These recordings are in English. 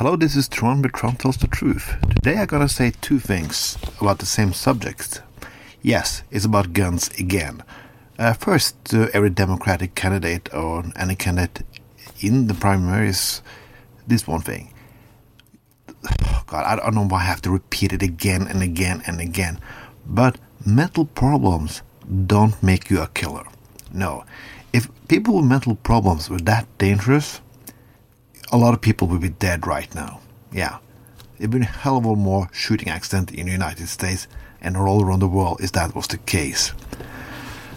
Hello, this is Tron, but Tron tells the truth. Today I'm gonna say two things about the same subject. Yes, it's about guns again. Uh, first, to every Democratic candidate or any candidate in the primaries, this one thing. God, I don't know why I have to repeat it again and again and again, but mental problems don't make you a killer. No. If people with mental problems were that dangerous, a lot of people would be dead right now. Yeah. There'd been a hell of a more shooting accident in the United States and all around the world if that was the case.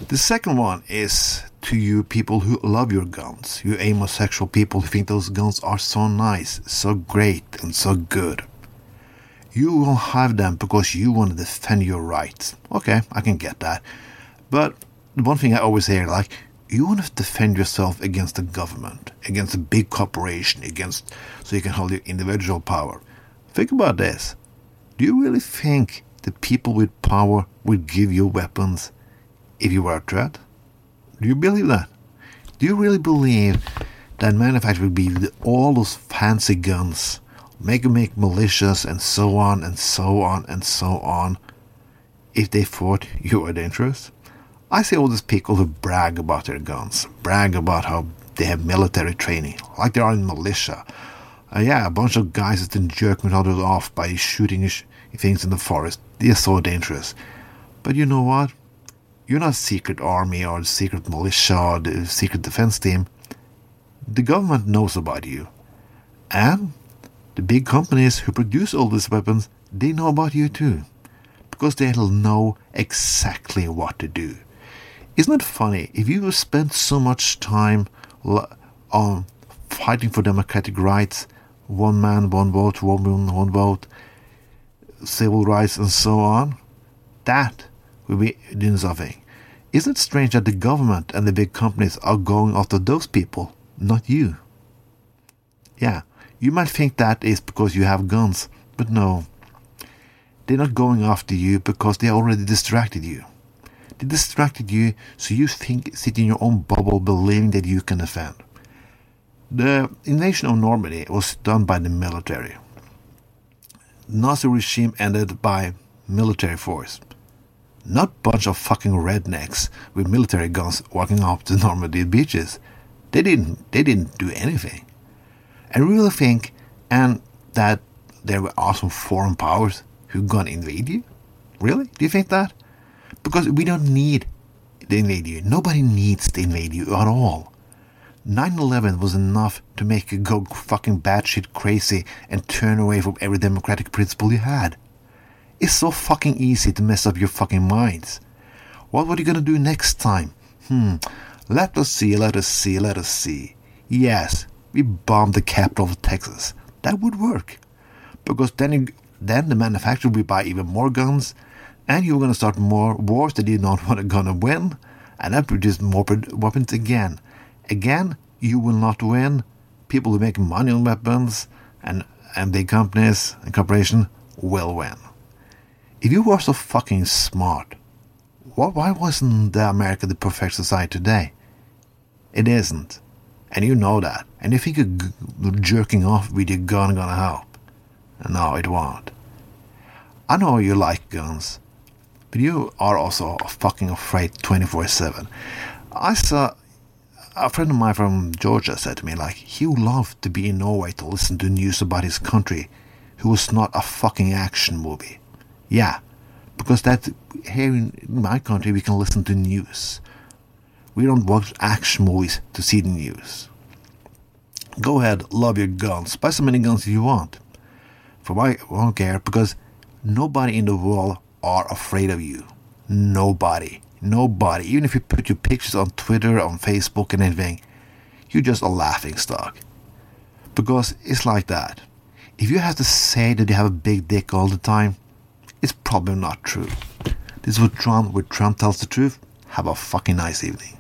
The second one is to you people who love your guns, you homosexual people who think those guns are so nice, so great, and so good. You will have them because you want to defend your rights. Okay, I can get that. But the one thing I always hear, like, you want to defend yourself against the government, against a big corporation, against so you can hold your individual power. Think about this. Do you really think the people with power would give you weapons if you were a threat? Do you believe that? Do you really believe that manufacturers would be all those fancy guns, make make militias and so on and so on and so on, if they thought you were dangerous? I see all these people who brag about their guns, brag about how they have military training, like they are in militia. Uh, yeah, a bunch of guys that can jerk others off by shooting sh- things in the forest. They're so dangerous. But you know what? You're not secret army or secret militia or the secret defense team. The government knows about you. And the big companies who produce all these weapons, they know about you too. Because they'll know exactly what to do. Isn't it funny? If you spent so much time on um, fighting for democratic rights, one man, one vote, one woman, one vote, civil rights, and so on, that will be doing something. Isn't it strange that the government and the big companies are going after those people, not you? Yeah, you might think that is because you have guns, but no. They're not going after you because they already distracted you. They distracted you so you think sit in your own bubble believing that you can defend. The invasion of Normandy was done by the military. Nazi regime ended by military force. Not bunch of fucking rednecks with military guns walking up the Normandy beaches. They didn't they didn't do anything. I really think and that there were awesome foreign powers who gonna invade you? Really? Do you think that? Because we don't need the invade you. Nobody needs invade you at all. 9-11 was enough to make you go fucking batshit crazy and turn away from every democratic principle you had. It's so fucking easy to mess up your fucking minds. What were you gonna do next time? Hmm, let us see, let us see, let us see. Yes, we bombed the capital of Texas. That would work. Because then, you, then the manufacturer will buy even more guns, and you're gonna start more wars that you're not gonna win, and that produces more weapons again. Again, you will not win. People who make money on weapons and, and big companies and corporations will win. If you were so fucking smart, why wasn't the America the perfect society today? It isn't. And you know that. And if you think jerking off with your gun gonna help. No, it won't. I know you like guns, but you are also fucking afraid 24 7. I saw a friend of mine from Georgia said to me, like, he would love to be in Norway to listen to news about his country, who was not a fucking action movie. Yeah, because that here in my country we can listen to news. We don't watch action movies to see the news. Go ahead, love your guns. Buy so many guns as you want. For why I don't care because nobody in the world are afraid of you. Nobody. Nobody. Even if you put your pictures on Twitter, on Facebook, and anything, you're just a laughing stock. Because it's like that. If you have to say that you have a big dick all the time, it's probably not true. This is what Trump, where Trump tells the truth. Have a fucking nice evening.